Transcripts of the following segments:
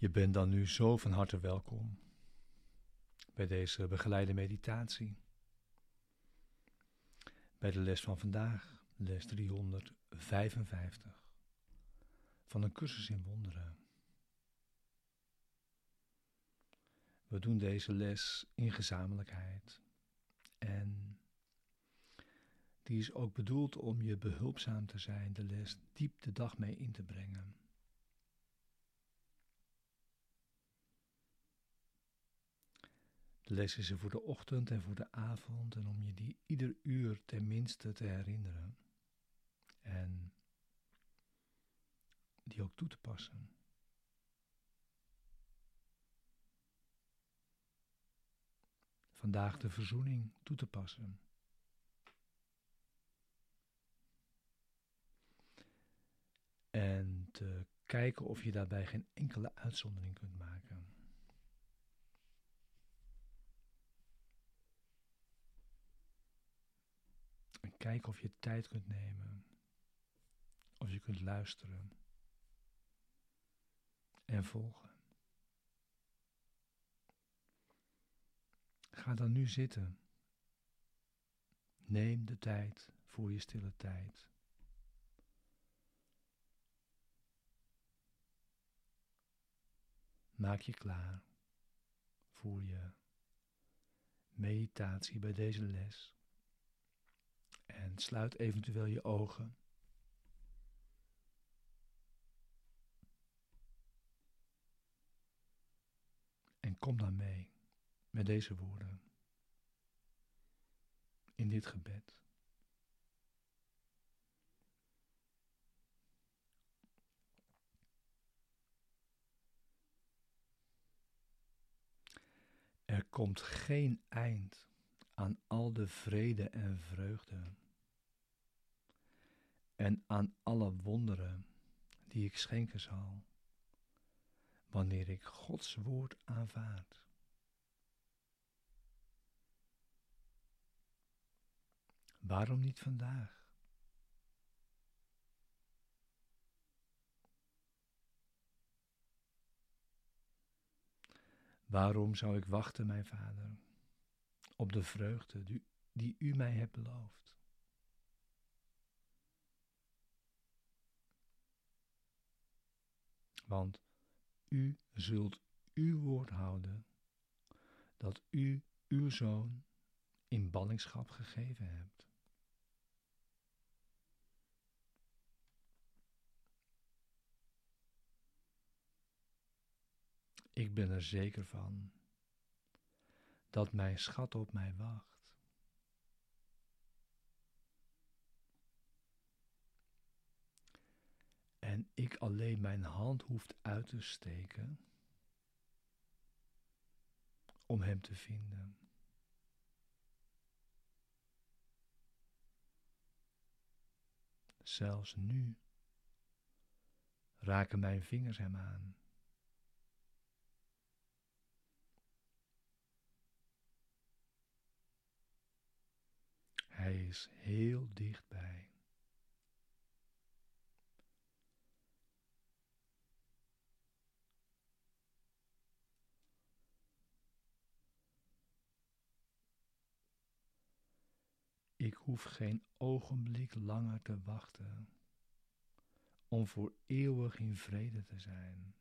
Je bent dan nu zo van harte welkom bij deze begeleide meditatie. Bij de les van vandaag, les 355 van een cursus in wonderen. We doen deze les in gezamenlijkheid en die is ook bedoeld om je behulpzaam te zijn, de les diep de dag mee in te brengen. Is er voor de ochtend en voor de avond en om je die ieder uur tenminste te herinneren. En die ook toe te passen. Vandaag de verzoening toe te passen. En te kijken of je daarbij geen enkele uitzondering kunt maken. En kijken of je tijd kunt nemen. Of je kunt luisteren. En volgen. Ga dan nu zitten. Neem de tijd voor je stille tijd. Maak je klaar voor je meditatie bij deze les. En sluit eventueel je ogen. En kom dan mee met deze woorden in dit gebed. Er komt geen eind aan al de vrede en vreugde en aan alle wonderen die ik schenken zal, wanneer ik Gods woord aanvaard. Waarom niet vandaag? Waarom zou ik wachten, mijn vader, op de vreugde die, die u mij hebt beloofd? Want u zult uw woord houden dat u uw zoon in ballingschap gegeven hebt. Ik ben er zeker van dat mijn schat op mij wacht. En ik alleen mijn hand hoeft uit te steken om hem te vinden. Zelfs nu raken mijn vingers hem aan. Hij is heel dichtbij. Ik hoef geen ogenblik langer te wachten om voor eeuwig in vrede te zijn.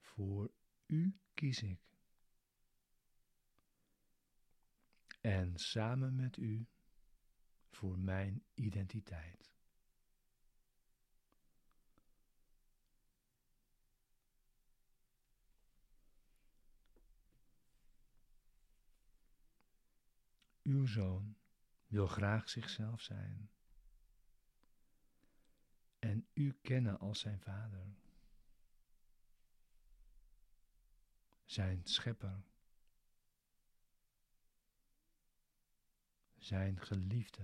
Voor u kies ik. En samen met u voor mijn identiteit. Uw zoon wil graag zichzelf zijn en u kennen als zijn vader. zijn schepper, zijn geliefde.